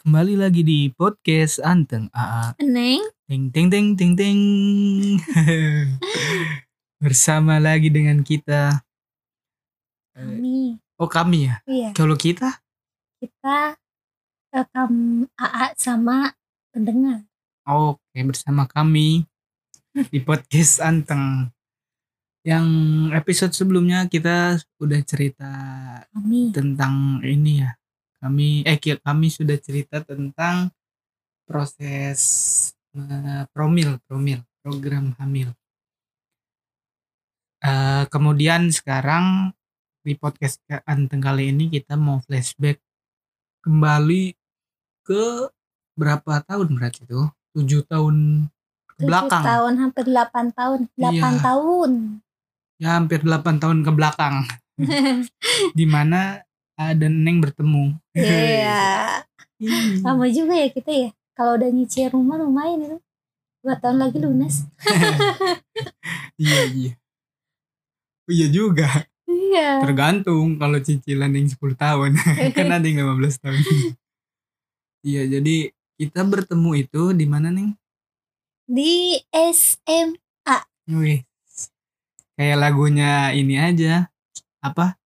Kembali lagi di podcast Anteng AA. Neng, Ting ting ting ting ting. Bersama lagi dengan kita. Kami, Oh kami ya. iya Kalau kita? kita rekam AA sama pendengar. Oke bersama kami di podcast Anteng. Yang episode sebelumnya kita udah cerita Kami, tentang ini ya. Kami eh kami sudah cerita tentang proses eh, promil promil program hamil. Eh, kemudian sekarang di podcast Anteng kali ini kita mau flashback kembali ke berapa tahun berarti itu? Tujuh tahun ke tujuh belakang. tahun, hampir 8 tahun. 8 Iya. tahun. Ya hampir 8 tahun ke belakang. di mana ada Neng bertemu. Iya, Ih. lama juga ya kita ya. Kalau udah nyicil rumah lumayan itu. Dua tahun lagi lunas. iya iya. Oh, iya juga. Iya. Tergantung kalau cicilan yang 10 tahun. kan ada yang 15 tahun. iya jadi kita bertemu itu di mana Neng? Di SM. Wih. Kayak lagunya ini aja. Apa?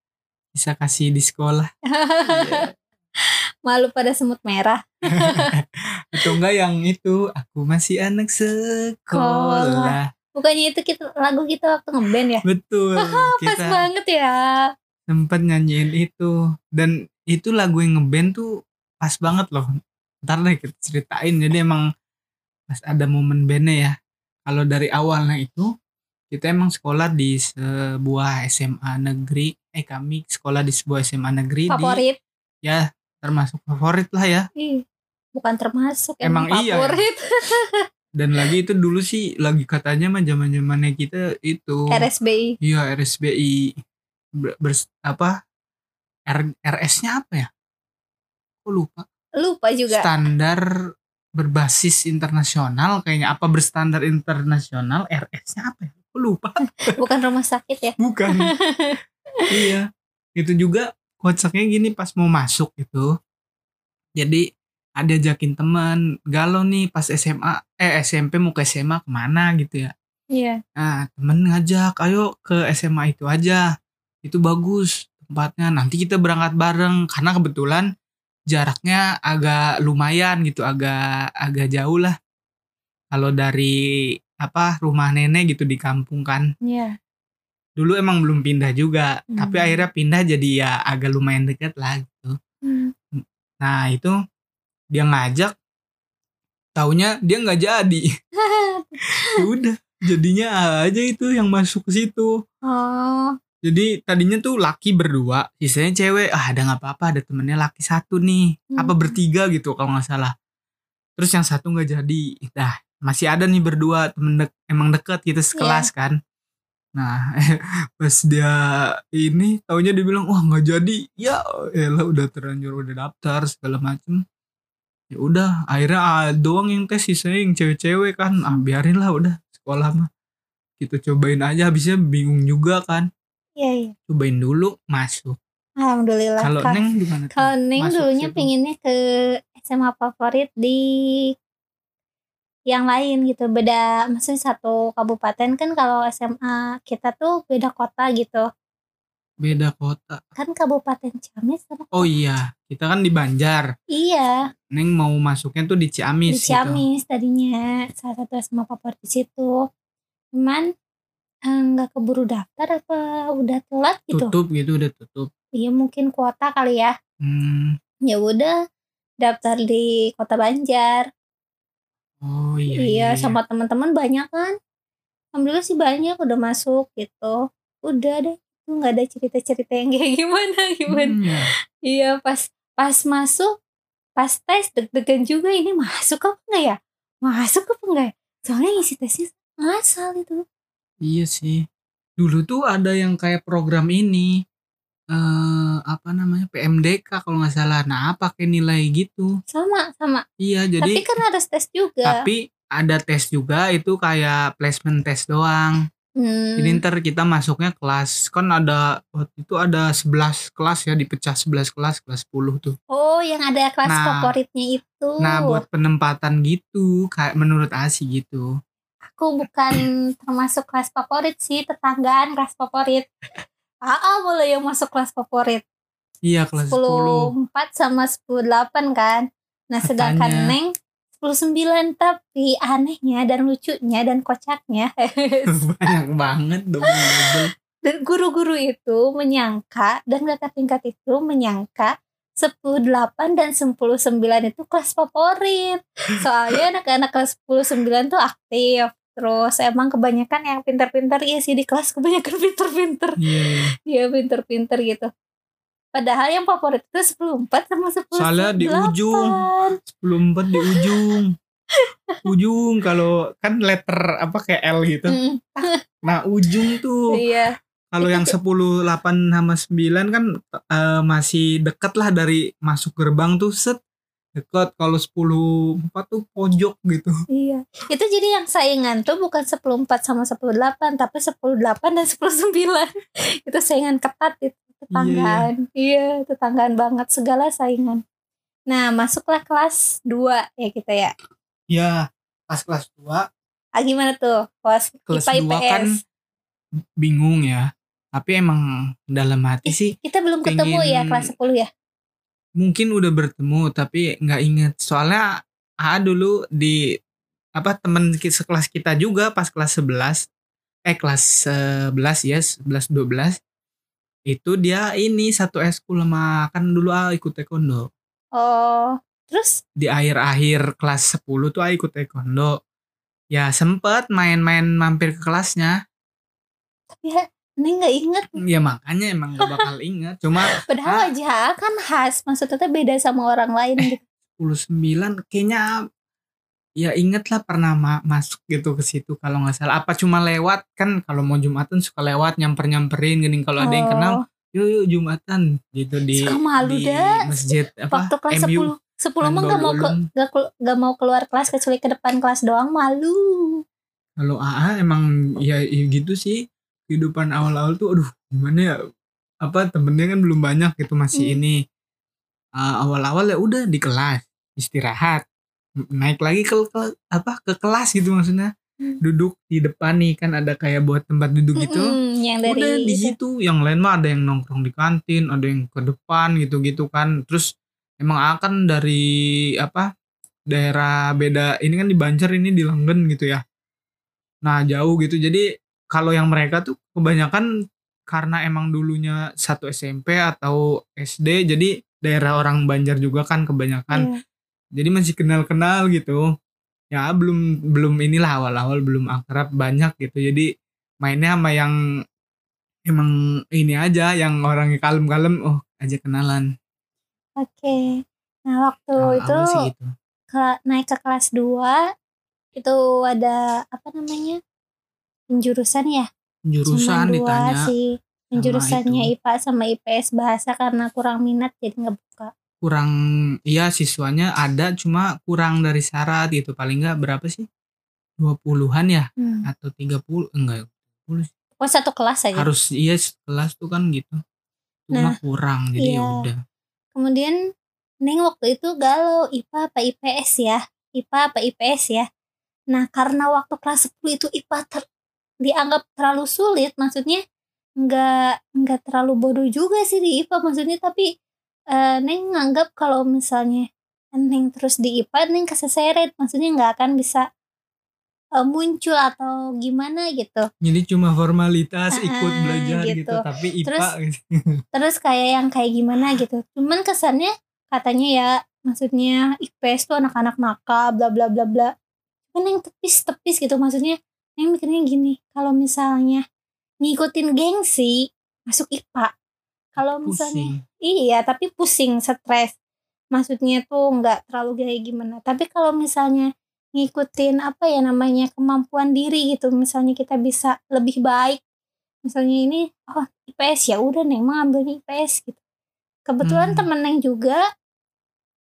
Bisa kasih di sekolah. Malu pada semut merah. Atau enggak yang itu aku masih anak sekolah. Bukannya itu kita lagu kita waktu ngeband ya? Betul. Pas kita banget ya. sempet nyanyiin itu dan itu lagu yang ngeband tuh pas banget loh. Ntar deh kita ceritain. Jadi emang pas ada momen bandnya ya. Kalau dari awalnya itu kita emang sekolah di sebuah SMA negeri. Eh kami sekolah di sebuah SMA negeri Favorit. di ya termasuk favorit lah ya. Ih, bukan termasuk Emang emang, iya ya? favorit. Dan lagi itu dulu sih lagi katanya mah zaman zamannya kita itu. RSBI Iya RSBI Ber- apa R, RS-nya apa ya? Kok lupa? lupa juga Standar berbasis internasional kayaknya apa berstandar internasional RS-nya apa ya? Kok lupa? bukan rumah sakit ya Bukan. iya. Itu juga kocaknya gini pas mau masuk itu. Jadi ada ajakin teman galau nih pas SMA eh SMP mau ke SMA ke mana gitu ya. iya Nah, temen ngajak, ayo ke SMA itu aja. Itu bagus tempatnya. Nanti kita berangkat bareng karena kebetulan jaraknya agak lumayan gitu, agak agak jauh lah. Kalau dari apa rumah nenek gitu di kampung kan. iya Dulu emang belum pindah juga, Hmm. tapi akhirnya pindah jadi ya agak lumayan deket lah gitu. Hmm. Nah, itu dia ngajak taunya dia nggak jadi. Ya Udah, jadinya aja itu yang masuk ke situ. oh Jadi tadinya tuh laki berdua, sisanya cewek. Ah, ada nggak apa-apa, ada temennya laki satu nih. Apa Hmm. bertiga gitu kalau nggak salah. Terus yang satu nggak jadi. Dah, masih ada nih berdua temen dek, emang deket gitu sekelas kan. Nah, pas dia ini taunya dia bilang, "Wah, nggak jadi." Ya, elah udah terlanjur udah daftar segala macem. Ya udah, akhirnya ah, doang yang tes sisanya yang cewek-cewek kan. Ah, biarin lah udah sekolah mah. Kita cobain aja habisnya bingung juga kan iya iya cobain dulu masuk. alhamdulillah Kalau Ka- Neng gimana kalau Neng Masuk dulunya situ. pinginnya ke SMA favorit di yang lain gitu beda maksudnya satu kabupaten kan kalau SMA kita tuh beda kota gitu beda kota. kan kabupaten Ciamis sama Oh iya, kita kan di Banjar. iya Neng mau masuknya tuh di Ciamis, di Ciamis tadinya salah satu SMA favorit di situ cuman eh, nggak keburu daftar apa udah telat gitu. gitu Tutup gitu udah tutup. iya mungkin kuota kali ya Hmm. ya udah daftar di kota Banjar Oh iya. iya, sama teman-teman banyak kan alhamdulillah sih banyak udah masuk gitu udah deh nggak ada cerita-cerita yang kayak gimana gimana Hmm, ya. iya pas pas masuk pas tes deg-degan juga ini masuk apa enggak ya masuk apa enggak ya? soalnya ngisi tesnya asal itu Iya sih. Dulu tuh ada yang kayak program ini eh apa namanya PMDK kalau nggak salah. Nah, pakai nilai gitu. sama sama Iya, jadi tapi kan harus tes juga tapi ada tes juga itu kayak placement test doang. Hmm. Jadi ntar kita masuknya kelas kan ada waktu itu ada 11 kelas ya dipecah 11 kelas kelas 10 tuh. Oh, yang ada kelas Nah. favoritnya itu. Nah buat penempatan gitu kayak menurut Asi gitu. aku bukan termasuk kelas favorit sih, tetanggaan kelas favorit. AA boleh yang masuk kelas favorit. Iya kelas 10. 10 4 sama 10 8 kan. Nah, sedangkan Katanya. Neng 10 9 tapi anehnya dan lucunya dan kocaknya Banyak banget double-double. dan guru-guru itu menyangka dan kakak tingkat itu menyangka 10 8 dan 10 9 itu kelas favorit. Soalnya anak-anak kelas 10 9 tuh aktif. Terus emang kebanyakan yang pintar-pintar iya sih di kelas kebanyakan pintar-pintar. Iya. iya. Dia pintar-pintar gitu. Padahal yang favorit itu 10 4 sama 10 Soalnya di ujung. 10 4 di ujung. ujung kalau kan letter apa kayak L gitu. Mm, Nah ujung tuh iya. kalau yang 10 8 sama 9 kan eh, masih deket lah dari masuk gerbang tuh set deket kalau 10 4 tuh pojok gitu. Iya. Itu jadi yang saingan tuh bukan 10 4 sama 10 8 tapi 10 8 dan 10 9. itu saingan ketat itu tetanggaan. Iya, tetanggaan banget segala saingan. Nah, masuklah kelas 2 ya kita ya. Ya, pas kelas 2 Ah gimana tuh? Kelas, kelas IPA 2 IPS. kan bingung ya. Tapi emang dalam hati sih Kita belum ketemu ya kelas 10 ya. Mungkin udah bertemu tapi nggak inget. Soalnya A dulu di apa temen ki- sekelas kita juga pas kelas 11 eh kelas 11 ya 11 12 itu dia ini satu eskul sama kan dulu A ikut taekwondo. Oh, terus? Di akhir-akhir kelas 10 tuh A ikut taekwondo. Ya sempet main-main mampir ke kelasnya. Tapi Neng nggak inget. ya makanya emang gak bakal inget cuma Padahal Ah. wajah kan khas, maksudnya tuh beda sama orang lain gitu. 10 kayaknya ya inget lah pernah ma- masuk gitu ke situ kalau nggak salah apa cuma lewat kan kalau mau jumatan suka lewat nyamper nyamperin gini kalau ada yang kenal yuk yuk jumatan gitu di Oh. Suka malu di dah. masjid apa Waktu kelas MU 10 10 mah gak mau ke, gak, gak mau keluar kelas kecuali ke depan kelas doang malu. kalau AA emang ya, ya gitu sih kehidupan awal-awal tuh aduh gimana ya? Apa temennya kan belum banyak gitu masih Hmm. ini. Ah, awal-awal ya udah di kelas istirahat naik lagi ke, ke- apa ke kelas gitu maksudnya. Hmm. duduk di depan nih kan ada kayak buat tempat duduk gitu. Mm-mm, yang dari udah di itu. situ. Yang lain mah ada yang nongkrong di kantin ada yang ke depan gitu-gitu kan. Terus emang akan dari apa daerah beda ini kan di Banjar ini di Langgen gitu ya. Nah jauh gitu. Jadi kalau yang mereka tuh kebanyakan karena emang dulunya satu SMP atau SD jadi daerah orang Banjar juga kan kebanyakan Iya. jadi masih kenal-kenal gitu ya belum belum inilah awal-awal belum akrab banyak gitu jadi mainnya sama yang emang ini aja yang orangnya kalem-kalem oh aja kenalan Oke. Nah, waktu Awal-awal itu sih gitu ke- naik ke kelas 2 itu ada apa namanya? Penjurusan ya? jurusan Cuman dua ditanya sih. Penjurusannya. IPA sama IPS bahasa karena kurang minat jadi nggak buka. kurang iya siswanya ada cuma kurang dari syarat gitu paling nggak berapa sih 20-an ya Hmm. atau 30 enggak 30 sih. Oh, satu kelas aja. harus iya kelas tuh kan gitu cuma Nah, kurang jadi iya. ya udah Kemudian Neng waktu itu galau IPA apa IPS ya? IPA apa IPS ya? Nah karena waktu kelas 10 itu IPA ter- dianggap terlalu sulit, maksudnya nggak nggak terlalu bodoh juga sih di IPA maksudnya tapi eh, Neng nganggap kalau misalnya Neng terus di IPA Neng keseseret, maksudnya nggak akan bisa eh, muncul atau gimana gitu. jadi cuma formalitas Ah, ikut belajar gitu, gitu. tapi IPA Terus- gitu. terus kayak yang kayak gimana gitu cuman kesannya katanya ya maksudnya IPS tuh anak-anak nakal bla bla bla bla cuman yang tepis-tepis gitu maksudnya yang mikirnya gini kalau misalnya ngikutin gengsi masuk IPA kalau misalnya pusing. iya tapi pusing stres. Maksudnya tuh nggak terlalu kayak gimana. Tapi kalau misalnya ngikutin apa ya namanya kemampuan diri gitu misalnya kita bisa lebih baik. Misalnya ini oh IPS ya udah neng mah ambilnya IPS gitu. Kebetulan Hmm. temen neng juga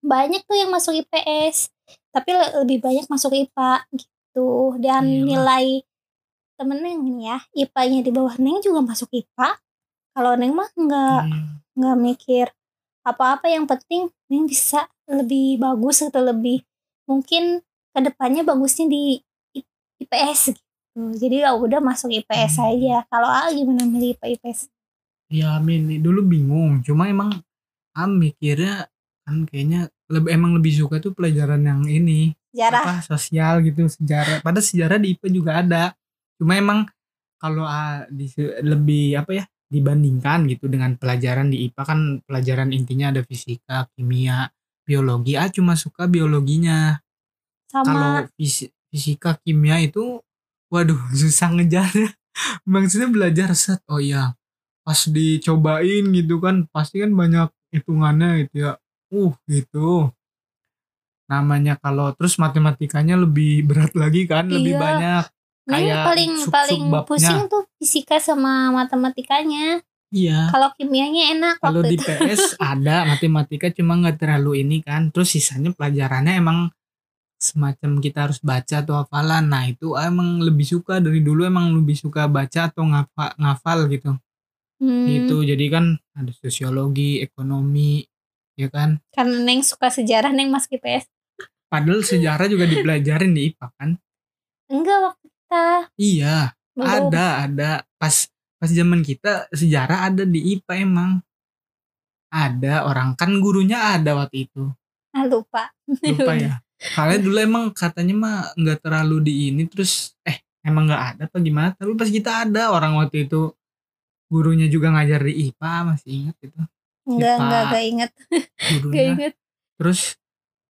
banyak tuh yang masuk IPS tapi le- lebih banyak masuk IPA gitu dan Iyalah. nilai temen Neng nih ya IPA-nya di bawah Neng juga masuk IPA kalau Neng mah nggak Hmm. nggak mikir apa-apa yang penting Neng bisa lebih bagus atau lebih mungkin ke depannya bagusnya di IPS gitu. Jadi ya udah masuk IPS Hmm. aja. Kalau A gimana milih IPA IPS Ya Amin. Nih dulu bingung. Cuma emang Am mikirnya kan kayaknya lebih emang lebih suka tuh pelajaran yang ini sejarah. Apa sosial gitu sejarah. Pada sejarah di IPA juga ada. Cuma emang kalau ah, di, lebih apa ya dibandingkan gitu dengan pelajaran di IPA kan pelajaran intinya ada fisika kimia biologi. Ah cuma suka biologinya. Kalau sama fisi- fisika kimia itu waduh susah ngejarnya maksudnya belajar set oh iya pas dicobain gitu kan pasti kan banyak hitungannya gitu ya. Uh gitu namanya kalau terus matematikanya lebih berat lagi kan lebih Iya. banyak Neng kayak paling sub- paling pusing tuh fisika sama matematikanya. Iya. Kalau kimianya enak kalau di itu. PS ada matematika cuma nggak terlalu ini kan terus sisanya pelajarannya emang semacam kita harus baca atau hafalan. Nah itu emang lebih suka dari dulu emang lebih suka baca atau ngapa ngafal gitu. Hmm, gitu jadi kan ada sosiologi ekonomi ya kan? Karena Neng suka sejarah Neng masuk IPS padahal sejarah juga dipelajarin di IPA kan? Enggak waktu kita iya belum. ada ada. Pas pas zaman kita sejarah ada di IPA emang. Ada orang kan gurunya ada waktu itu. Ah, lupa. Lupa ya. Kalian dulu emang katanya mah nggak terlalu di ini terus eh emang nggak ada apa gimana? Tapi pas kita ada orang waktu itu gurunya juga ngajar di IPA masih ingat itu. Enggak enggak enggak inget enggak gurunya. inget terus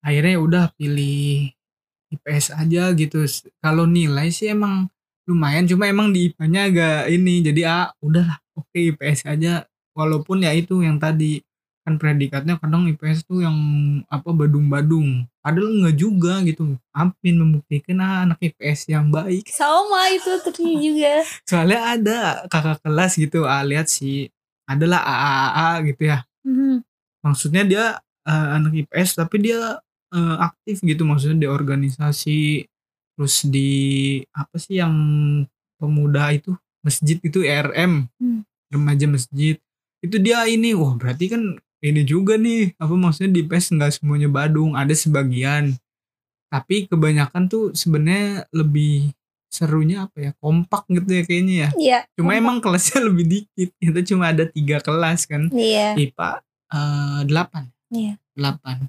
akhirnya ya udah pilih IPS aja gitu. Kalau nilai sih emang lumayan cuma emang di IPA-nya agak ini jadi ah udahlah oke IPS aja. Walaupun ya itu yang tadi kan predikatnya kadang IPS tuh yang apa badung-badung. Padahal enggak juga gitu. Ampin membuktikan ah, anak IPS yang baik. Sama itu ternyata juga. Soalnya ada kakak kelas gitu ah lihat sih adalah AAA gitu ya. Hmm, maksudnya dia eh, anak IPS tapi dia eh, aktif gitu maksudnya di organisasi terus di apa sih yang pemuda itu masjid itu ERM Hmm. remaja masjid itu dia ini wah berarti kan ini juga nih apa maksudnya di IPS nggak semuanya Badung ada sebagian. Tapi kebanyakan tuh sebenarnya lebih serunya apa ya kompak gitu ya kayaknya ya. Iya cuma emang kelasnya lebih dikit kita cuma ada tiga kelas kan. Iya. IPA eh, delapan. Iya. delapan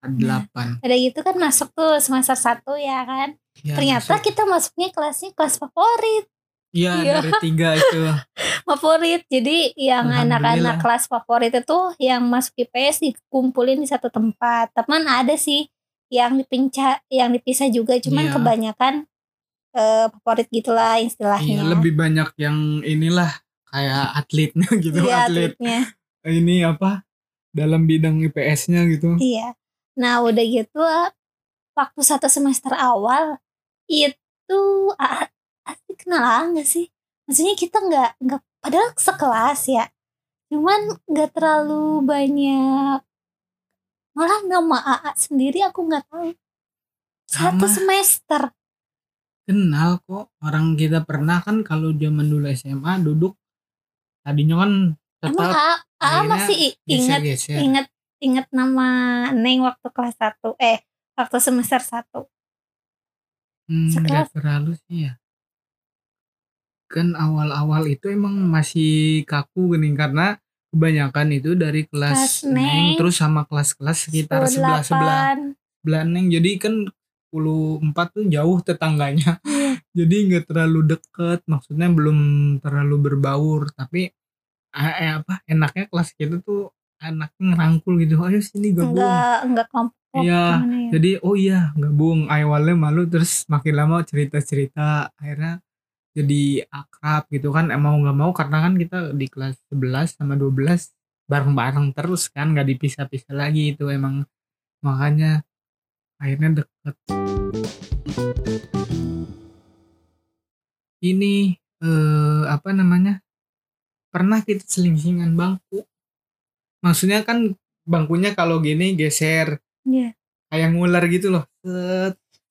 delapan. Ada gitu kan masuk tuh semester satu ya kan? Ya, ternyata masuk. kita masuknya kelasnya kelas favorit. Iya Iya. dari tiga itu. Favorit. Jadi yang anak-anak kelas favorit itu yang masuk IPS dikumpulin di satu tempat. Teman ada sih yang dipinca yang dipisah juga cuman Iya. kebanyakan eh, favorit gitulah istilahnya. Iya lebih banyak yang inilah kayak atletnya gitu Iya, atlet. atletnya. ini apa? Dalam bidang IPS-nya gitu. Iya. Nah udah gitu waktu satu semester awal itu asli kenal nggak sih? Maksudnya kita nggak nggak padahal sekelas ya, cuman nggak terlalu banyak. Malah nama AA sendiri aku nggak tahu. Satu Sama. semester. kenal kok orang kita pernah kan kalau zaman dulu SMA duduk tadinya kan Emang tetap AA, AA akhirnya masih i- ingat geser-geser. Ingat ingat nama Neng waktu kelas satu eh waktu semester satu. Hmm, Sekelas. nggak terlalu sih ya. Kan awal-awal itu emang masih kaku gini karena kebanyakan itu dari kelas Kelas Neng, Neng terus sama kelas-kelas sekitar sebelah sebelah 10, sebelah Neng. Jadi kan 10 tuh jauh tetangganya. Iya. Jadi nggak terlalu deket, maksudnya belum terlalu berbaur. Tapi eh, eh, apa enaknya kelas kita tuh anaknya ngerangkul gitu. Ayo sini gabung. enggak enggak kelompok Iya, ya? Jadi oh iya gabung awalnya malu terus makin lama cerita-cerita akhirnya jadi akrab gitu kan mau nggak mau karena kan kita di kelas 11 sama 12 bareng-bareng terus kan nggak dipisah-pisah lagi itu emang makanya akhirnya deket ini eh, apa namanya pernah kita seling-selingan bangku maksudnya kan bangkunya kalau gini geser. Iya. kayak ngular gitu loh.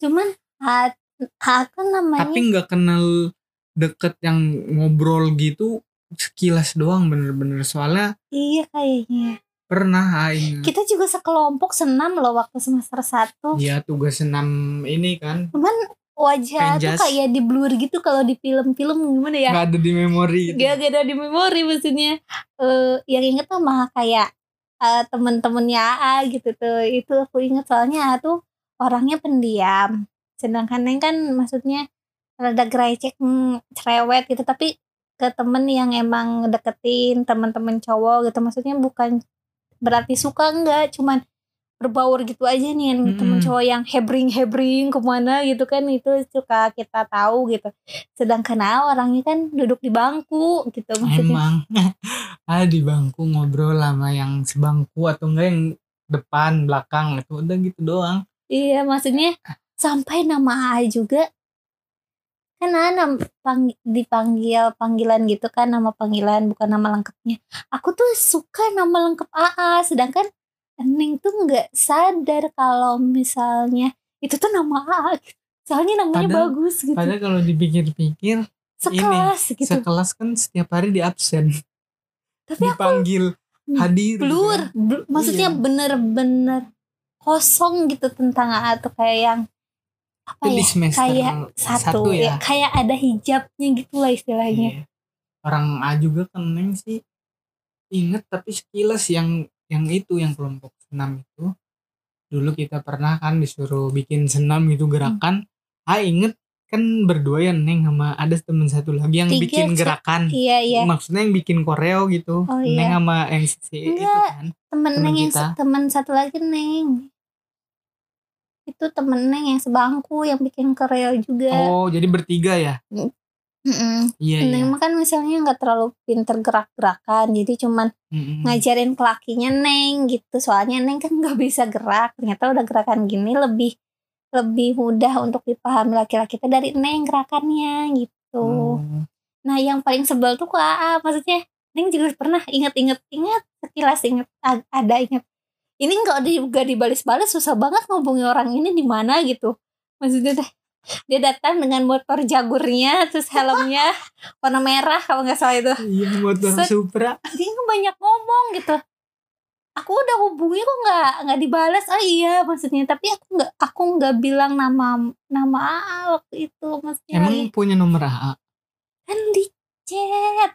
Cuman aku namanya tapi nggak kenal deket yang ngobrol gitu sekilas doang bener-bener. Soalnya iya kayaknya. pernah aing. Kita juga sekelompok senam loh waktu semester satu. Ya tugas senam ini kan. Cuman wajah Penjas. tuh kayak di blur gitu kalau di film-film gimana ya? Nggak ada di memori gitu. gak gak ada di memori maksudnya. Eh yang inget tuh mah kayak eh, temen-temennya AA gitu tuh. Itu aku inget soalnya AA tuh orangnya pendiam. Sedangkan Neng kan maksudnya rada gerecek hmm, cerewet gitu. Tapi ke temen yang emang deketin teman-teman cowok gitu. Maksudnya bukan berarti suka enggak cuman berbaur gitu aja nih yang temen cowok yang hebring hebring ke mana gitu kan itu suka kita tahu gitu. Sedangkan AA orangnya kan duduk di bangku gitu maksudnya. Emang. Ah di bangku ngobrol sama yang sebangku atau enggak yang depan belakang itu udah gitu doang. Iya, maksudnya sampai nama AA juga kan AA nam- pang- dipanggil panggilan gitu kan nama panggilan bukan nama lengkapnya. Aku tuh suka nama lengkap AA, sedangkan Neng tuh nggak sadar kalau misalnya itu tuh nama gitu. Soalnya namanya Padahal- bagus gitu. padahal kalau dipikir-pikir Sekelas gitu. sekelas kan setiap hari di absen Tapi aku dipanggil hadir gitu blur, kan. blur. maksudnya Iya. bener-bener kosong gitu tentang AA tuh kayak yang apa itu di ya? semester kayak satu, satu, ya ya kayak ada hijabnya gitu lah istilahnya Iya. orang A juga kan sih inget tapi sekilas yang yang itu yang kelompok senam itu. Dulu kita pernah kan disuruh bikin senam gitu gerakan. Ah inget kan berdua ya Neng sama ada temen satu lagi yang Tiga, bikin gerakan. iya iya. Maksudnya yang bikin koreo gitu Oh, Neng iya. sama yang si itu Enggak. kan temen temen neng yang kita. se- temen satu lagi neng. Itu temen neng yang sebangku yang bikin koreo juga. Oh jadi bertiga ya Mm-mm. iya iya. Neng mah kan misalnya nggak terlalu pinter gerak-gerakan jadi cuman Mm-mm. ngajarin ke lakinya neng gitu. Soalnya neng kan nggak bisa gerak. Ternyata udah gerakan gini lebih lebih mudah untuk dipahami laki-laki itu dari neng gerakannya gitu. Oh. Nah yang paling sebel tuh ke AA maksudnya Neng juga pernah inget-inget inget sekilas inget ada inget ini nggak di nggak dibales-bales susah banget ngomongin orang ini di mana gitu. Maksudnya deh dia datang dengan motor jagurnya terus helmnya warna merah kalau nggak salah itu. Iya motor Set. Supra. Dia banyak ngomong gitu. Aku udah hubungi kok nggak nggak dibalas ah iya maksudnya. Tapi aku nggak aku nggak bilang nama nama AA waktu itu maksudnya emang lagi- punya nomor AA kan di chat.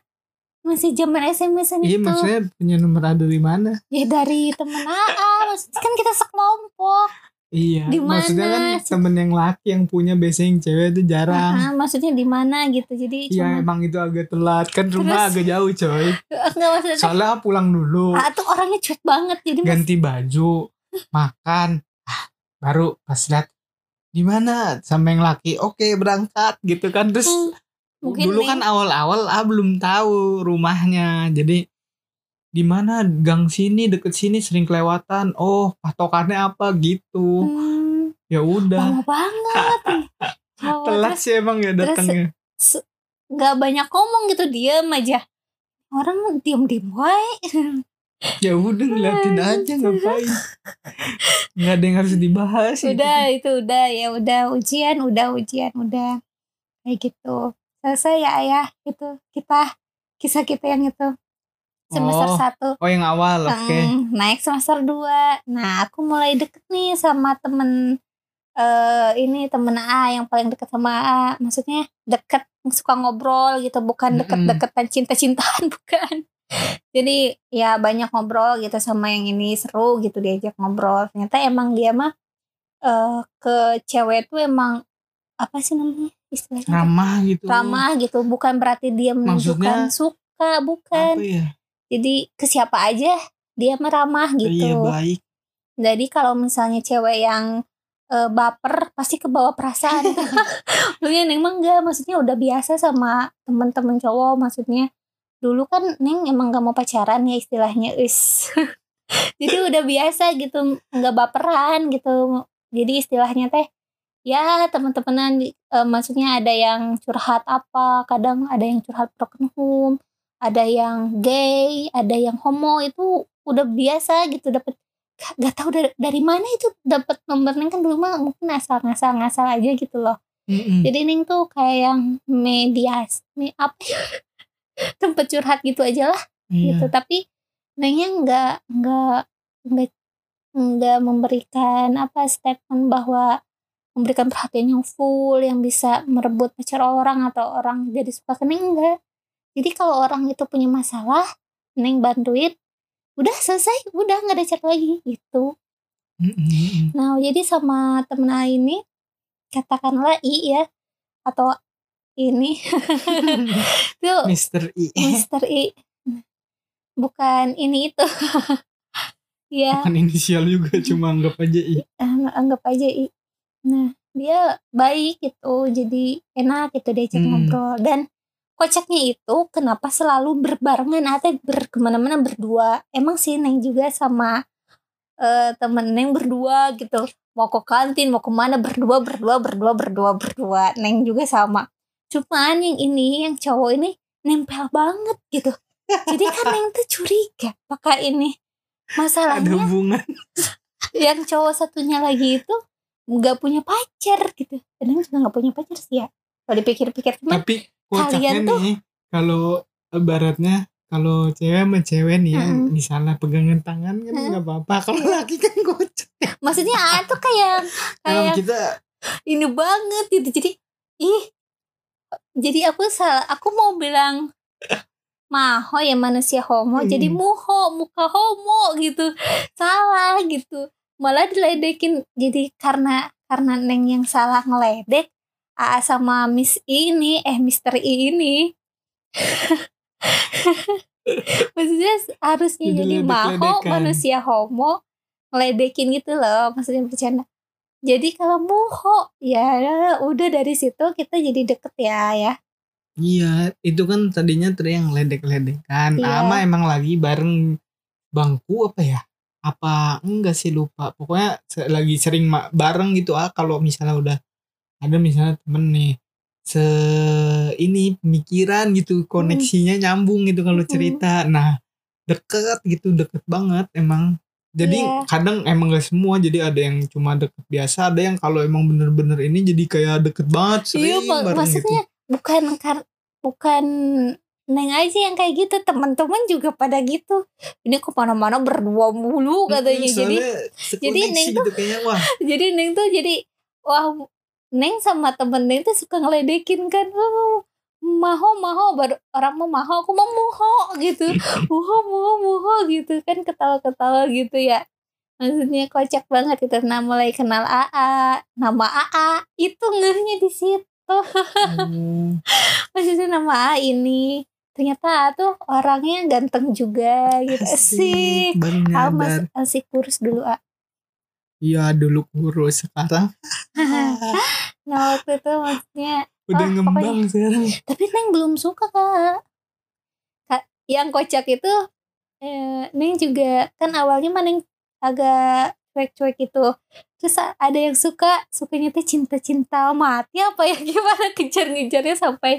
Masih zaman SMS iya itu. maksudnya punya nomor A dari mana? Ya dari temen AA maksudnya kan kita sekelompok Iya, Di maksudnya kan mana? temen yang laki yang punya biasanya yang cewek itu jarang. Ah, maksudnya di mana gitu jadi Iya emang itu agak telat. Kan rumah Terus- agak jauh coy. nggak maksudnya Soalnya pulang dulu, AA tuh orangnya cuek banget jadi mas- ganti baju, makan, ah, baru pas lihat di mana? Sama yang laki, oke berangkat gitu kan. Terus Hmm, mungkin dulu nih, kan awal-awal ah belum tahu rumahnya. Jadi di mana gang sini deket sini sering kelewatan. Oh patokannya apa? Gitu. Hmm, ya udah. Lama banget. Telat terus sih emang ya datangnya nggak banyak ngomong gitu. Diam aja. Orang diem diem wae ya udah ngeliatin aja ngapain? Nggak ada yang harus dibahas gitu. udah itu udah. Ya udah ujian udah ujian udah. Kayak gitu. Selesai ya ayah. Itu kita kisah kita yang itu semester Oh, satu. Oh yang awal oke. Hmm, naik semester 2 nah aku mulai deket nih sama temen eh ini temen A yang paling deket sama A. Maksudnya deket suka ngobrol gitu bukan deket-deketan cinta-cintaan bukan. Jadi ya banyak ngobrol gitu sama yang ini seru gitu diajak ngobrol. Ternyata emang dia mah eh ke cewek tuh emang apa sih namanya istilahnya? Ramah gitu. Ramah gitu bukan berarti dia menunjukkan Maksudnya, suka bukan. apa ya jadi ke siapa aja? Dia meramah gitu. Iya baik. Jadi kalau misalnya cewek yang eh, baper pasti ke bawah perasaan. Lu ya neng mah enggak maksudnya udah biasa sama temen-temen cowok maksudnya. Dulu kan neng emang gak mau pacaran ya istilahnya is. Jadi udah biasa gitu nggak baperan gitu. Jadi istilahnya teh ya teman-temanan eh, maksudnya ada yang curhat apa kadang ada yang curhat broken home ada yang gay ada yang homo itu udah biasa gitu dapet gak tahu dari, dari mana itu dapat nomor neng kan dulu mah mungkin asal ngasal ngasal aja gitu loh Mm-mm. Jadi Neng tuh kayak yang medias, me, apa ya? tempat curhat gitu aja lah Iya. gitu. Tapi Nengnya nggak nggak nggak nggak memberikan apa statement bahwa memberikan perhatian yang full yang bisa merebut pacar orang atau orang jadi suka ke Neng enggak. Jadi kalau orang itu punya masalah, Neng bantuin, udah selesai, udah nggak ada chat lagi gitu. Mm-mm. Nah, jadi sama temen A ini katakanlah I ya atau ini itu Mister I. Mister I bukan ini itu ya Bukan inisial juga, cuma anggap aja I. ang- anggap aja I nah dia baik gitu jadi enak gitu diajak Hmm. ngobrol dan kocaknya itu kenapa selalu berbarengan atau ber ke mana-mana berdua. Emang sih Neng juga sama eh, temen Neng berdua gitu. Mau ke kantin mau ke mana berdua berdua berdua berdua berdua. Neng juga sama. Cuman yang ini yang cowok ini nempel banget gitu. Jadi kan Neng tuh curiga pakai ini Ada masalahnya hubungan. yang cowok satunya lagi itu nggak punya pacar gitu. Dan juga nggak punya pacar sih ya kalau dipikir-pikir. Tapi kalian tuh- nih, kalau ibaratnya kalau cewek sama cewek nih ya, Mm-mm. misalnya pegangan tangan kan Mm. nggak apa-apa. Kalau laki kan kocak. maksudnya ah, tuh kayak kayak kita ini banget gitu jadi ih jadi aku salah aku mau bilang maho ya manusia homo Hmm. jadi muho muka homo gitu salah gitu malah diledekin jadi karena karena neng yang salah ngeledek Aa sama Miss ini eh Mister I ini maksudnya harusnya jadi maho Diledek-ledekan. manusia homo ngeledekin gitu loh maksudnya bercanda jadi kalau muho ya udah dari situ kita jadi deket ya ya Iya, itu kan tadinya tadi yang ledek-ledekan. Iya. Ama emang lagi bareng bangku apa ya? Apa enggak sih lupa. Pokoknya lagi sering bareng gitu ah kalau misalnya udah ada misalnya temen nih se ini pemikiran gitu koneksinya nyambung gitu kalau Mm. cerita. Nah, deket gitu, deket banget emang. Jadi Iya. kadang emang gak semua jadi ada yang cuma deket biasa, ada yang kalau emang bener-bener ini jadi kayak deket banget sering iya bareng gitu. maksudnya bukan kar bukan neng aja yang kayak gitu teman-teman juga pada gitu ini kok mana-mana berdua mulu katanya Mm, jadi jadi Neng gitu kayaknya wah jadi neng tuh jadi wah neng sama temen neng tuh suka ngeledekin kan oh, maho maho baru orang mau maho aku mau muho gitu. Muho muho muho gitu kan ketawa-ketawa gitu ya. Maksudnya kocak banget gitu nah mulai kenal AA nama AA itu ngehnya di situ. Oh, maksudnya nama AA ini ternyata tuh orangnya ganteng juga gitu. Ah nyadar masih, masih kurus dulu A iya dulu kurus sekarang. Nah waktu itu maksudnya udah Ah, ngembang sekarang. Tapi Neng belum suka kak. Kak, yang kocak itu eh, Neng juga kan awalnya mah Neng agak cuek-cuek gitu. Terus ada yang suka sukanya tuh cinta-cinta mati apa ya gimana kejar-ngejarnya sampai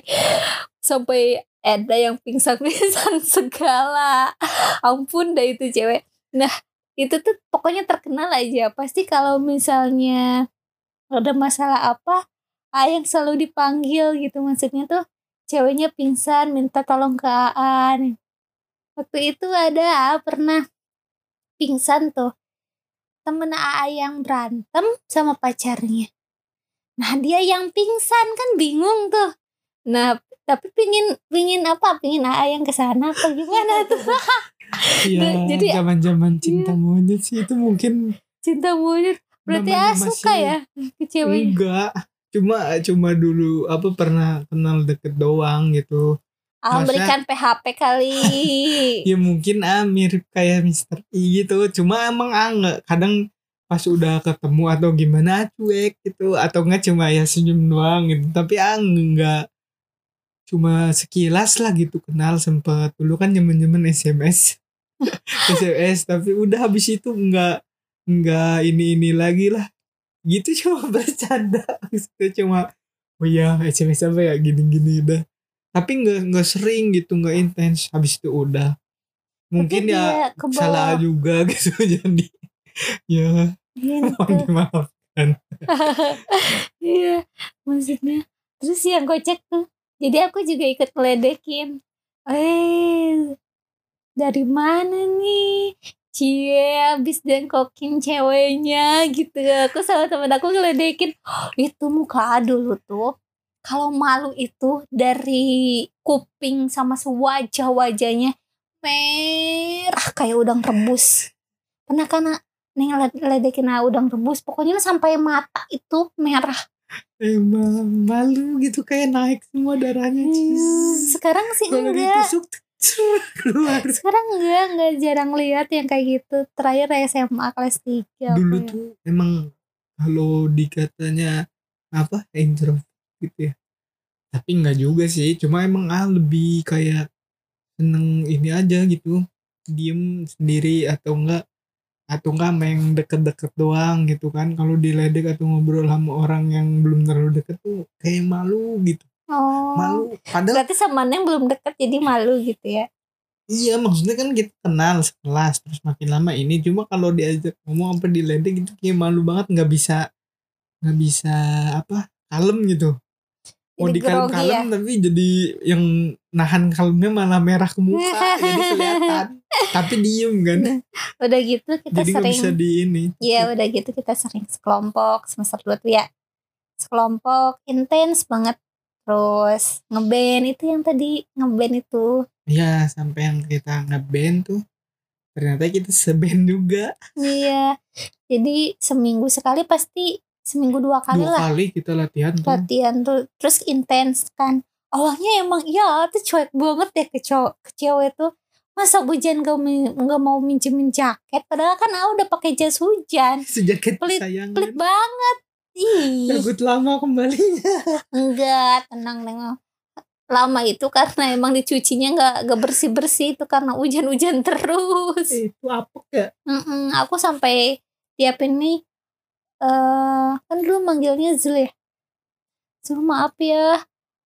sampai ada yang pingsan-pingsan segala. Ampun dah itu cewek. Nah itu tuh pokoknya terkenal aja. Pasti kalau misalnya ada masalah apa A yang selalu dipanggil gitu. Maksudnya tuh ceweknya pingsan minta tolong ke Aan waktu itu ada A pernah pingsan tuh. Temen AA yang berantem sama pacarnya. Nah dia yang pingsan kan bingung tuh nah tapi pingin pingin apa? Pingin AA yang ke sana apa gimana tuh? Iya jadi- zaman zaman cinta monyet sih itu mungkin cinta monyet berarti A namanya suka ya ke ceweknya? Enggak cuma cuma dulu apa pernah kenal deket doang gitu. Ah Masa- berikan PHP kali. Ya mungkin ah mirip kayak Mister I gitu cuma emang ah nggak kadang pas udah ketemu atau gimana cuek gitu atau enggak cuma ya senyum doang gitu tapi ah nggak cuma sekilas lah gitu kenal sempet. Dulu kan zaman SMS SMS tapi udah habis itu nggak nggak ini ini lagi lah. Gitu cuma bercanda. Maksudnya cuma oh ya SMS apa ya? Gini gini udah. Tapi nggak nggak sering gitu nggak intens. Habis itu udah. Mungkin Tapi ya kebawa- salah juga gitu jadi ya gitu. mohon dimaafkan. Iya maksudnya. Terus yang kocak tuh jadi aku juga ikut ngeledekin eh dari mana nih? Cie abis dengkokin ceweknya gitu. Aku sama temen aku ngeledekin "Oh, itu muka dulu tuh kalau malu itu dari kuping sama sewajah wajahnya merah kayak udang rebus. Pernah kan? Neng led- ledekin ah, udang rebus. Pokoknya sampai mata itu merah Emang malu gitu kayak naik semua darahnya. Hmm, sekarang sih Kalau enggak ditusuk keluar. sekarang enggak enggak jarang lihat yang kayak gitu terakhir SMA kelas 3 Dulu tuh emang kalau dikatanya apa introvert gitu ya. Tapi enggak juga sih, cuma emang ah lebih kayak seneng ini aja gitu. Diem sendiri atau enggak atau enggak sama yang deket-deket doang gitu kan. Kalau diledek atau ngobrol sama orang yang belum terlalu deket tuh kayak malu gitu. Oh. Malu. Padahal berarti sama Neng belum deket jadi malu gitu ya? Iya maksudnya kan kita kenal sekelas terus makin lama ini cuma kalau diajak ngomong apa diledek itu kayak malu banget nggak bisa nggak bisa apa kalem gitu mau Jadi dikalem grogi kalem ya? tapi jadi yang nahan kalemnya malah merah ke muka jadi kelihatan. Tapi diem kan? Udah gitu kita jadi nggak bisa sering di ini. Iya udah gitu kita sering sekelompok semester 2 tuh ya Sekelompok intens banget. Terus ngeband itu yang tadi ngeband itu. Ya sampai yang kita ngeband tuh ternyata kita seband juga. Iya Jadi seminggu sekali pasti Seminggu dua kali dua lah. kali kita latihan tuh. Latihan tuh Terus intens kan. Awalnya emang iya tuh cuek banget ya ke, cowok, ke cewek tuh. Masa hujan gak, gak mau minjemin jaket? Padahal kan aku udah pakai jas hujan. Sejaket Pelit- kesayangan Pelit banget. Ih. Takut lama kembalinya. Enggak, tenang neng. Lama itu karena emang dicucinya nggak nggak bersih bersih itu karena hujan-hujan terus. Eh, itu apa ya? Mm-mm, aku sampai tiap ini eh kan dulu manggilnya Zul ya. Zul maaf ya,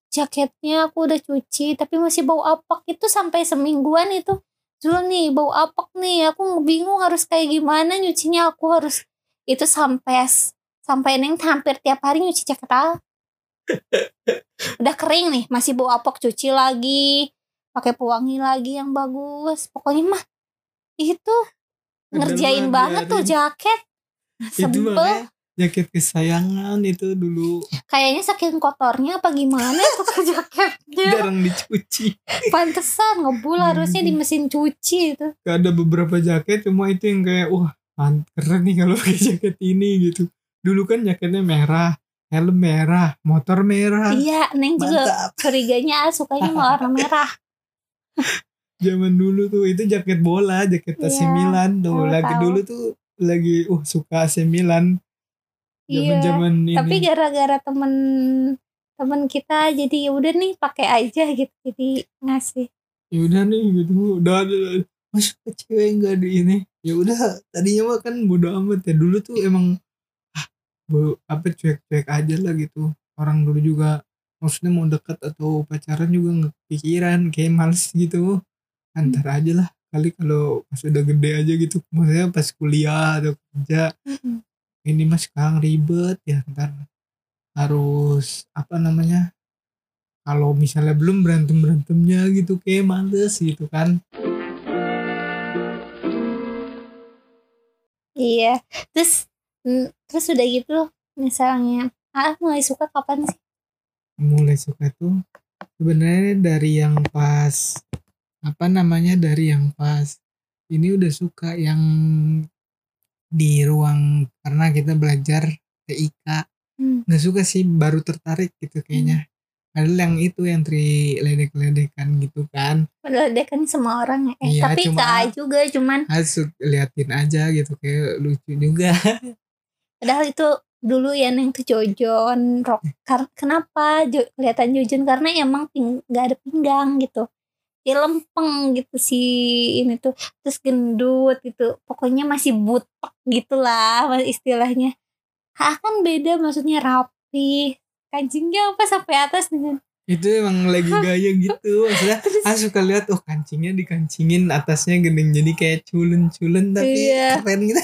jaketnya aku udah cuci tapi masih bau apak. Itu sampai semingguan itu. Zul nih bau apak nih, aku bingung harus kayak gimana nyucinya. Aku harus itu sampai sampai neng hampir tiap hari nyuci jaket ah. udah kering nih masih bau apok cuci lagi pakai pewangi lagi yang bagus. Pokoknya mah itu ngerjain banget tuh jaket itu makanya jaket kesayangan itu dulu. Kayaknya saking kotornya apa gimana tuh ke jaketnya? Jarang dicuci. Pantesan ngebul harusnya di mesin cuci itu. Gak ada beberapa jaket cuma itu yang kayak wah keren nih kalau pakai jaket ini gitu. Dulu kan jaketnya merah helm merah motor merah. Iya neng juga mantap. curiganya sukanya mau warna merah. Zaman dulu tuh itu jaket bola jaket AC Iya, Milan tuh lagi tahu. dulu tuh lagi uh suka AC Milan. Iya zaman ini. tapi gara-gara temen temen kita jadi ya udah nih pakai aja gitu jadi ngasih. Ya udah nih gitu. Udah udah masa ke cewek nggak di ini. Ya udah tadinya mah kan bodo amat ya. Dulu tuh emang ah bo, apa cuek-cuek aja lah gitu. Orang dulu juga maksudnya mau dekat atau pacaran juga nggak kepikiran kayak males gitu. Antar aja lah kali kalau pas udah gede aja gitu maksudnya pas kuliah atau kerja Mm-mm. ini mas sekarang ribet ya ntar harus apa namanya kalau misalnya belum berantem berantemnya gitu kayak males gitu kan Iya, terus mm, terus udah gitu misalnya ah mulai suka kapan sih? mulai suka tuh sebenarnya dari yang pas apa namanya dari yang pas ini udah suka yang di ruang karena kita belajar TIK Hmm. nggak suka sih baru tertarik gitu kayaknya padahal yang itu yang tri ledek-ledekan gitu kan Padahal dia kan semua orang ya. Eh, Iya, tapi cuma- juga cuman harus liatin aja gitu kayak lucu juga padahal itu dulu ya neng tuh jojon rock. Kar- kenapa jo kelihatan jojon karena emang ping- nggak ada pinggang gitu. Dia lempeng gitu si ini tuh terus gendut gitu. Pokoknya masih butek gitulah istilahnya. Ah kan beda maksudnya rapi. Kancingnya apa sampai atas dengan itu emang lagi gaya gitu maksudnya ah suka lihat oh kancingnya dikancingin atasnya gendeng jadi kayak culun-culun tapi Iya. keren gitu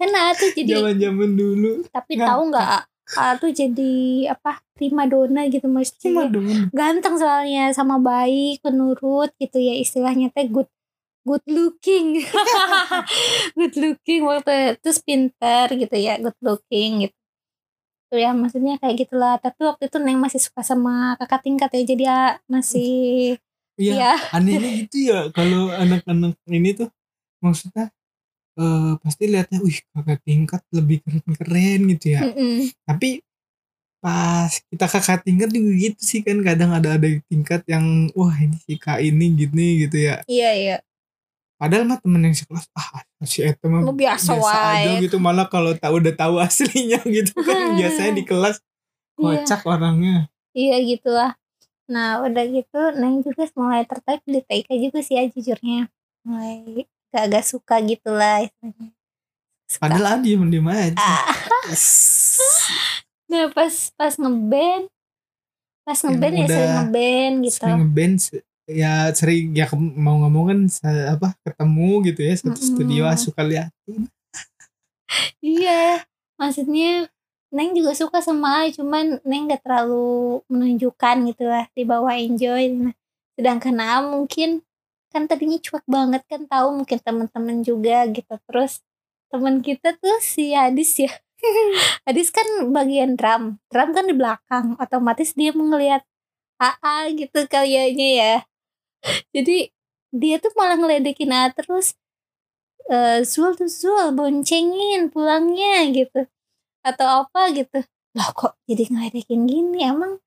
kan tuh jadi zaman zaman dulu tapi Nggak, tahu nggak ah, A tuh jadi apa prima dona gitu maksudnya. Ganteng soalnya sama baik penurut gitu ya istilahnya teh good good looking. Good looking waktu terus pinter gitu ya good looking gitu. Ya maksudnya kayak gitulah. Tapi waktu itu neng masih suka sama kakak tingkat ya jadi ya masih Iya, ya. anehnya gitu ya kalau anak-anak ini tuh maksudnya eh pasti lihatnya, wih kakak tingkat lebih keren-keren gitu ya. Mm-mm. Tapi pas kita kakak tingkat juga gitu sih kan kadang ada ada tingkat yang wah ini si kak ini gini gitu ya. iya iya Padahal mah temen yang sekelas ah si Eta mah Oh, biasa aja wae. gitu malah kalau tahu udah tahu aslinya gitu kan biasanya di kelas Iya. kocak orangnya. iya gitulah nah udah gitu neng juga mulai tertarik di TK juga sih ya jujurnya mulai agak-agak suka gitu lah istilahnya Suka. Padahal ah diem-diem aja. Ah. Nah pas pas ngeband pas ngeband ya sering ngeband gitu. sering ngeband ya sering ya mau ngomong kan apa ketemu gitu ya satu Mm-mm. studio ah, suka liatin Iya, maksudnya Neng juga suka sama A, cuman Neng gak terlalu menunjukkan gitu lah di bawah enjoy. Nah, sedangkan A mungkin kan tadinya cuek banget kan tahu mungkin teman-teman juga gitu. Terus teman kita tuh si Adis ya. Adis kan bagian drum, drum kan di belakang, otomatis dia mau ngeliat AA gitu kayaknya ya. Jadi dia tuh malah ngeledekin A terus eh Zul tuh Zul boncengin pulangnya gitu. Atau apa gitu. Lah kok jadi ngeledekin gini? Emang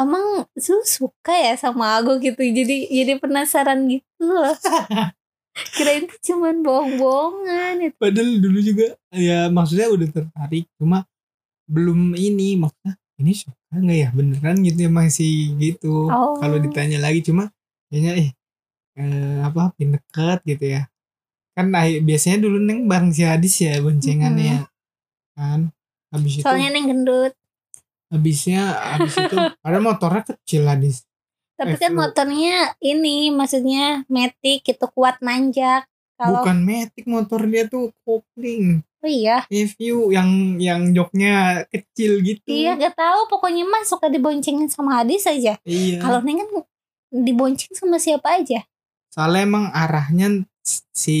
emang Zul suka ya sama aku gitu. Jadi jadi penasaran gitu loh kirain tuh cuman bohong-bohongan itu padahal dulu juga ya maksudnya udah tertarik cuma belum ini maksudnya ini suka nggak ya? Beneran gitu ya masih gitu. Oh. kalau ditanya lagi cuma kayaknya eh, eh apa pin dekat gitu ya. Kan ah, biasanya dulu neng bareng si Hadis ya boncengannya ya kan. Habis itu soalnya neng gendut. Habisnya habis itu ada motornya kecil Hadis tapi kan motornya ini maksudnya metik gitu kuat nanjak. Kalau bukan metik motor dia tuh kopling. Oh iya? Review yang yang joknya kecil gitu. Iya gak tahu. Pokoknya mah suka diboncengin sama Hadis aja. Iya. Kalau Neng kan dibonceng sama siapa aja? soalnya emang arahnya si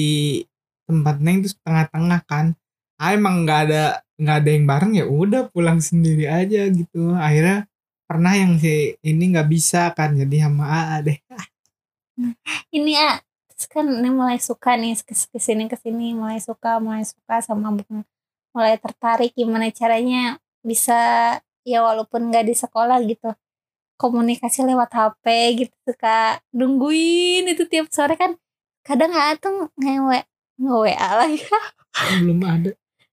tempat neng itu tengah-tengah kan. Ah emang nggak ada nggak ada yang bareng ya udah pulang sendiri aja gitu. Akhirnya pernah yang si ini nggak bisa kan jadi sama AA deh. Ini terus kan Neng mulai suka nih kes- ke sini ke sini mulai suka mulai suka sama Bung. mulai tertarik gimana caranya bisa ya walaupun nggak di sekolah gitu komunikasi lewat HP gitu suka nungguin itu tiap sore kan. Kadang ah tuh ngewe nge WA lagi. Belum ada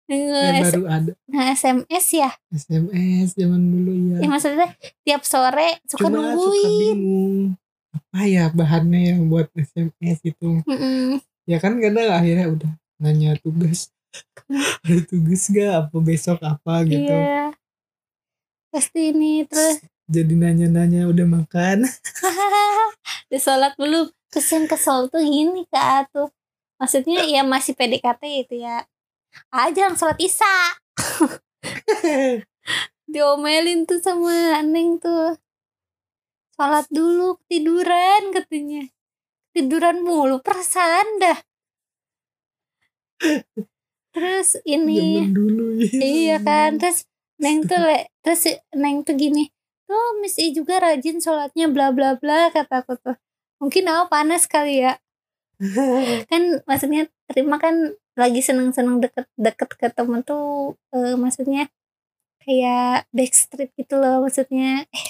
ya nge baru ada. SMS ya? SMS zaman dulu ya ya maksudnya tiap sore suka cuma suka nungguin. bingung. Apa ya bahannya yang buat SMS itu? Mm-mm. ya kan kadang akhirnya udah nanya tugas. Ada tugas gak apa besok apa gitu. Iya. Pasti ini terus? Jadi nanya-nanya udah makan? Di sholat belum. Yang kesel tuh gini kak tuh. Maksudnya ya masih PDKT itu ya. Aja sholat isya. Diomelin tuh sama Neng tuh. Sholat dulu tiduran katanya. Tiduran mulu perasaan dah. Terus ini dulu ya Iya kan, terus Neng tuh le, terus Neng tuh gini, tuh Miss I juga rajin sholatnya bla bla bla kataku tuh. Mungkin aku panas kali ya. Kan maksudnya terima kan lagi seneng-seneng deket-deket ke temen tuh eh, maksudnya kayak backstreet gitu loh maksudnya eh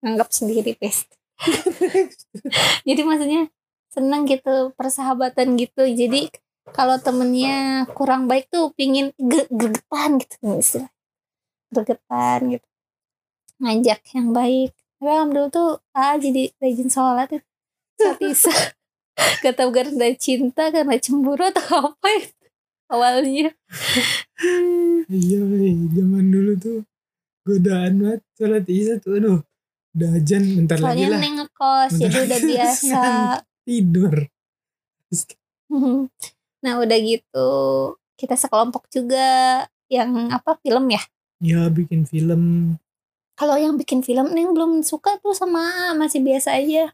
nganggap sendiri best. Jadi maksudnya seneng gitu persahabatan gitu. Jadi kalau temennya kurang baik tuh pingin ge- gregetan gitu istilah gregetan gitu. Ngajak yang baik. Tapi alhamdulillah tuh ah jadi rajin sholat itu saat isa gak tau karena cinta karena cemburu atau apa itu awalnya. Iya zaman dulu tuh godaan banget. Sholat isya tuh aduh udah ajan bentar lagi soalnya lah. Neng ngekos jadi udah lagi biasa. Tidur. Nah udah gitu kita sekelompok juga yang apa film ya? Ya bikin film. Kalau yang bikin film Neng belum suka tuh sama masih biasa aja.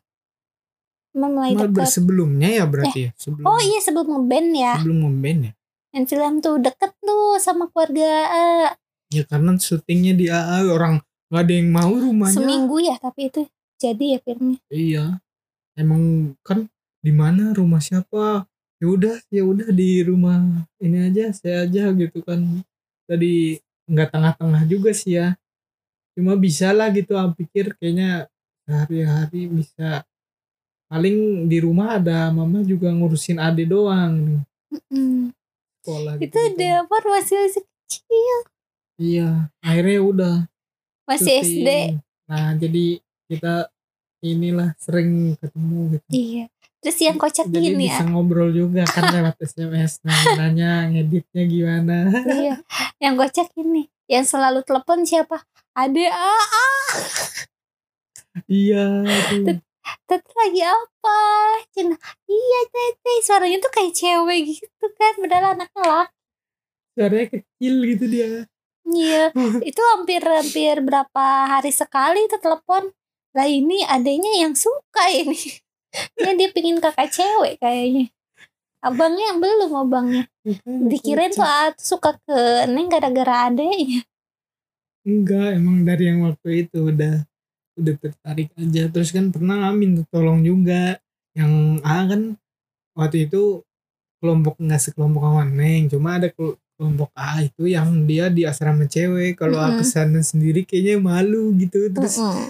Cuma mulai Mal- sebelumnya ya berarti ya? Sebelum Oh iya sebelum ngeband ya. sebelum ngeband ya film tuh deket tuh sama keluarga A. ya karena syutingnya di AA orang nggak ada yang mau rumahnya. Seminggu ya tapi itu jadi ya filmnya. iya. Emang kan di mana rumah siapa? Ya udah ya udah di rumah ini aja saya aja gitu kan. Tadi nggak tengah-tengah juga sih ya. Cuma bisa lah gitu aku pikir kayaknya sehari-hari bisa. Paling di rumah ada mama juga ngurusin ade doang Mm. Sekolah Itu gitu ada apa masih masih kecil. iya akhirnya udah Masih syuting. SD. nah jadi kita inilah sering ketemu gitu Iya. Terus yang kocak jadi gini bisa ya. ngobrol juga kan lewat SMS nanya ngeditnya gimana Iya. Yang kocak ini. Yang selalu telepon siapa? Ade AA. iya tuh Tete lagi apa? Cina. Iya Tete. Suaranya tuh kayak cewek gitu kan. Padahal anaknya laki. suaranya kecil gitu dia Iya. Itu hampir-hampir berapa hari sekali itu telepon. Lah ini adanya yang suka ini. Ya dia pingin kakak cewek kayaknya. Abangnya belum abangnya. Dikirain tuh ah, tuh suka ke Neng gara-gara adanya. enggak emang dari yang waktu itu udah udah tertarik aja terus kan pernah minta tolong juga yang A kan waktu itu kelompok nggak sekelompok sama Neng cuma ada kel- kelompok A itu yang dia di asrama cewek kalau A Mm-mm. ke sana sendiri kayaknya malu gitu terus Mm-mm.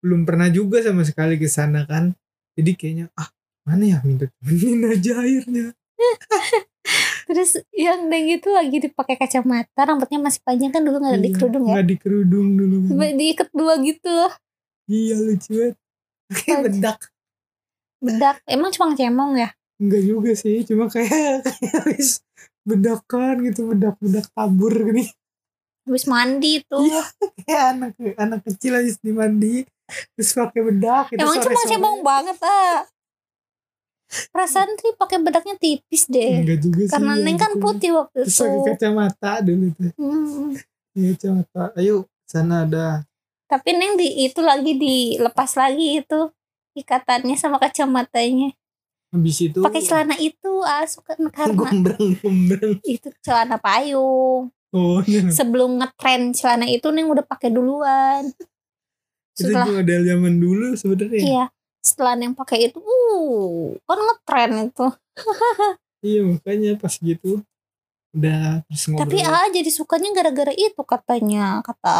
belum pernah juga sama sekali ke sana kan jadi kayaknya ah mana ya minta temenin aja akhirnya Terus yang Neng itu lagi dipakai kacamata, rambutnya masih panjang kan dulu nggak ada di Iya, kerudung ya. nggak di kerudung dulu kan. Diikat dua gitu loh, iya lucu banget kayak bedak bedak. Emang cuma cemong ya? enggak juga sih cuma kayak kayak habis bedakan gitu bedak bedak tabur gini Habis mandi tuh. iya kayak anak anak kecil habis dimandi terus pakai bedak gitu Emang cuma cemong banget ah. Perasaan Tri pakai bedaknya tipis deh. enggak juga sih Karena Neng kan putih waktu terus itu. pakai kacamata dulu tuh Hmm. iya kacamata ayo sana ada Tapi Neng di itu lagi dilepas lagi itu ikatannya sama kacamatanya. habis itu Pakai celana itu ah suka karena gombrang gombrang itu celana payung. oh iya. Sebelum ngetren celana itu Neng udah pakai duluan. itu Setelah model zaman dulu sebenarnya iya, setelah Neng pakai itu, uh, kan ngetren itu. iya makanya pas gitu udah terus ngobrol Tapi ah jadi sukanya gara-gara itu katanya, kata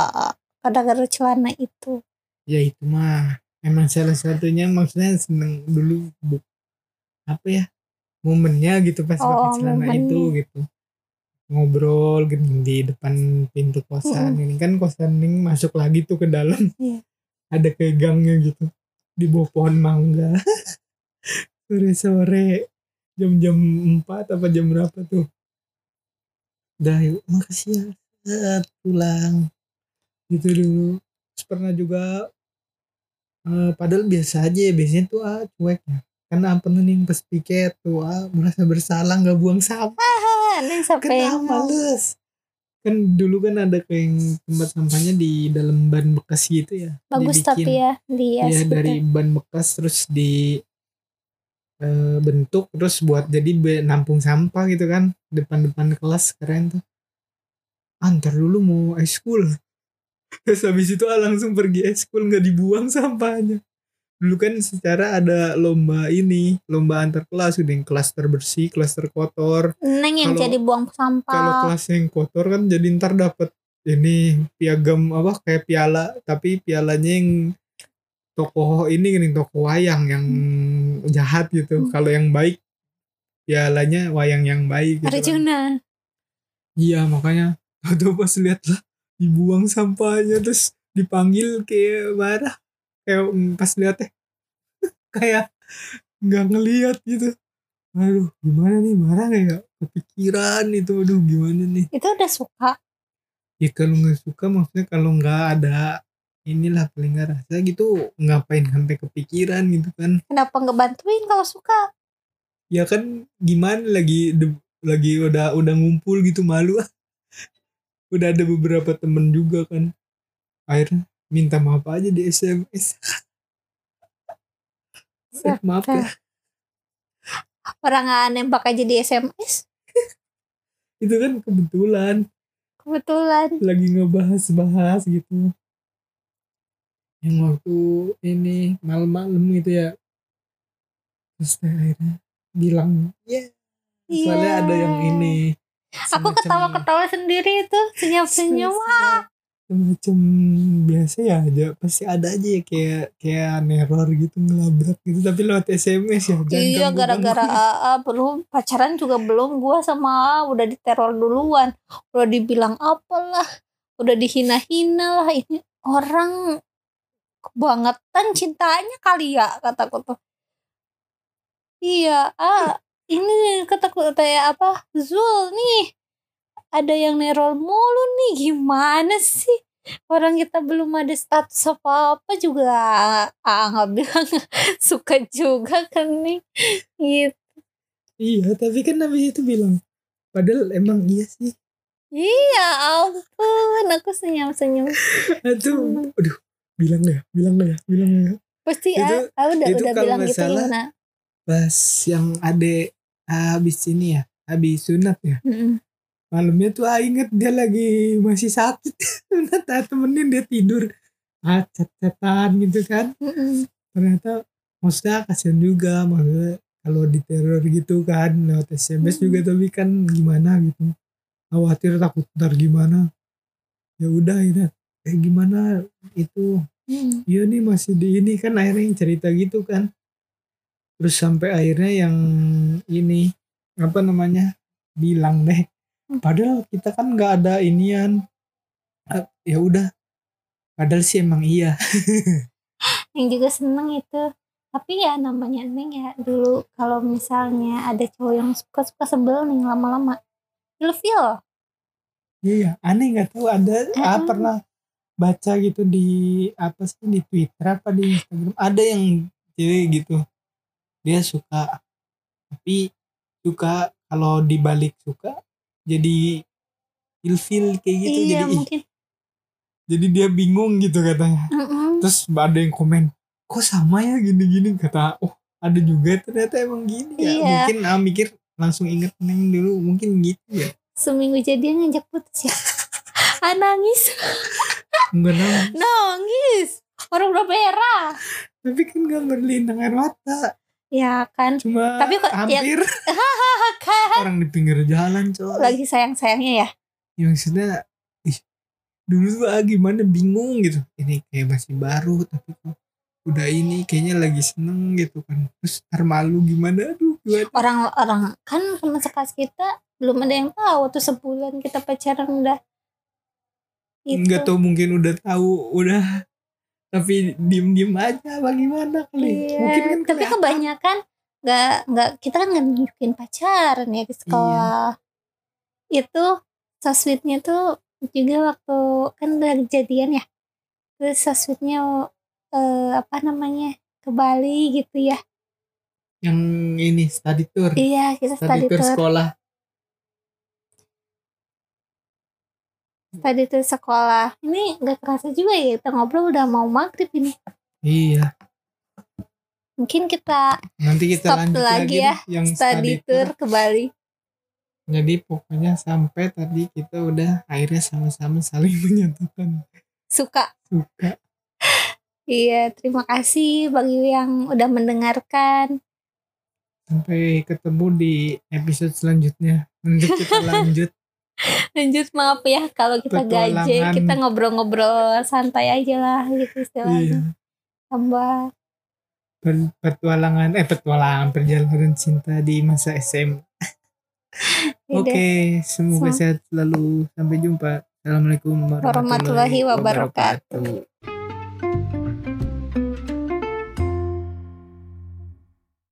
gara-gara celana itu. ya itu mah emang salah satunya maksudnya seneng dulu bu apa ya momennya gitu pas Oh, pakai celana momen. itu gitu ngobrol gitu di depan pintu kosan ini kan kosan ini masuk lagi tuh ke dalam Iya. ada kayak gangnya gitu di bawah pohon mangga sore sore jam-jam 4 apa jam berapa tuh udah yuk makasih ya pulang gitu dulu. Terus pernah juga eh, padahal biasa aja ya biasanya tuh ah cuek ya. Karena apa nih pas piket tuh ah merasa bersalah nggak buang sampah. Ah, kenapa males kan dulu kan ada kayak tempat sampahnya di dalam ban bekas gitu ya bagus dibikin. tapi ya dia ya dari ban bekas terus di eh, bentuk terus buat jadi nampung sampah gitu kan depan-depan kelas keren tuh. Antar dulu mau school terus habis itu ah, langsung pergi school nggak dibuang sampahnya dulu kan secara ada lomba ini lomba antar kelas udah yang kelas terbersih kelas terkotor Neng yang Kalau- jadi buang kalau sampah. kelas yang kotor kan jadi ntar dapat ini piagam apa kayak piala tapi pialanya yang tokoh ini gini tokoh wayang yang jahat gitu Hmm. kalau yang baik pialanya wayang yang baik gitu kan. Arjuna. iya makanya tuh pas lihat lah dibuang sampahnya terus dipanggil kayak marah kayak mm, pas lihat teh kayak nggak ngelihat gitu. Aduh gimana nih? Marah nggak ya? Kepikiran itu. Aduh gimana nih? Itu udah suka. ya kalau nggak suka maksudnya kalau nggak ada inilah paling nggak rasa gitu ngapain sampai kepikiran gitu kan? Kenapa nggak bantuin kalau suka? ya kan gimana lagi de- lagi udah udah ngumpul gitu malu. ah udah ada beberapa temen juga kan. Akhirnya minta maaf aja di SMS eh, maaf ya. orang nembak aja di SMS itu kan kebetulan. Kebetulan. Lagi ngebahas-bahas gitu. Yang waktu ini malam-malam gitu ya. Terus akhirnya bilang ya Iya. soalnya ada yang ini aku ketawa-ketawa sendiri itu senyum-senyum wah. semacam biasa ya aja pasti ada aja ya kayak kayak neror gitu ngelabrak gitu tapi lewat SMS ya jangan iya gara-gara AA belum pacaran juga belum gua sama AA udah diteror duluan. Udah dibilang apalah udah dihina-hina lah ini orang kebangetan cintanya kali ya kataku tuh. Iya ah ini kataku kayak apa Zul nih ada yang neror mulu nih gimana sih? Orang kita belum ada status apa apa juga. Ah nggak bilang suka juga kan nih gitu. Iya tapi kan habis itu bilang padahal emang iya sih. Iya ampun aku senyum senyum aduh aduh bilang ya bilang ya bilang ya pasti Itu- ah, ah, udah itu udah bilang gitu gimana pas yang adek habis ini ya habis sunat ya Mm-mm. malamnya tuh ah inget dia lagi masih sakit sunat ah, temenin dia tidur ah cat-catan gitu kan Mm-mm. ternyata maksudnya kasihan juga maksudnya kalau diteror gitu kan lewat SMS Hmm. juga tapi kan gimana gitu khawatir takut ntar gimana ya udah ini eh gimana itu Mm. iya nih masih di ini kan akhirnya yang cerita gitu kan terus sampai akhirnya yang ini apa namanya bilang deh Hmm. padahal kita kan nggak ada inian. Ya udah. Padahal sih emang iya. Yang juga seneng itu. Tapi ya namanya neng ya dulu kalau misalnya ada cowok yang suka suka sebel nih lama-lama ilfil iya aneh nggak tahu ada ah, Mm-mm. pernah baca gitu di apa sih di Twitter apa di Instagram ada yang cewek gitu dia suka. Tapi suka kalau dibalik suka jadi ilfil kayak gitu iya jadi ih, mungkin. Jadi dia bingung gitu katanya. Mm-mm. terus ada yang komen kok sama ya gini-gini? Kata oh ada juga ternyata emang gini ya. Iya. mungkin ah, mikir langsung inget neng dulu mungkin gitu ya. Seminggu jadian ngajak putus ya? Ah nangis. Enggak nangis. Nangis. Orang udah merah tapi kan gak berlindang air mata ya kan? Cuma Tapi kok- ya- hampir. Kan orang di pinggir jalan coy. Lagi sayang sayangnya ya? Ya, maksudnya ih, dulu tuh ah, gimana? Bingung gitu. Ini kayak masih baru tapi kok udah ini kayaknya lagi seneng gitu kan. Terus ntar malu gimana? Aduh gimana? Orang-orang kan teman sekelas kita belum ada yang tahu tuh sebulan kita pacaran udah. Itu nggak tahu mungkin udah tahu. Udah tapi diem diem aja bagaimana kali Iya, mungkin kan tapi kelihatan. kebanyakan nggak nggak kita kan nggak nunjukin pacaran ya di sekolah. Itu soswitnya tuh juga waktu kan udah kejadian ya terus soswitnya eh, apa namanya ke Bali gitu ya. Yang ini study tour. Iya kita study study tour tour. sekolah study tour sekolah. Ini nggak kerasa juga ya kita ngobrol udah mau maghrib ini. Iya. Mungkin kita nanti kita Stop lanjut lagi lagi, ya, yang study tour ke Bali jadi pokoknya sampai tadi kita udah akhirnya sama-sama saling menyatakan suka. Suka. Iya terima kasih bagi yang udah mendengarkan. Sampai ketemu di episode selanjutnya. Nanti kita lanjut lanjut maaf ya kalau kita gaje kita ngobrol-ngobrol santai aja lah gitu iya istilahnya tambah Per- petualangan eh petualangan perjalanan cinta di masa SM ide. Oke, semoga Sem- sehat selalu. Sampai jumpa. Assalamualaikum Warahmatullahi wabarakatuh. wabarakatuh.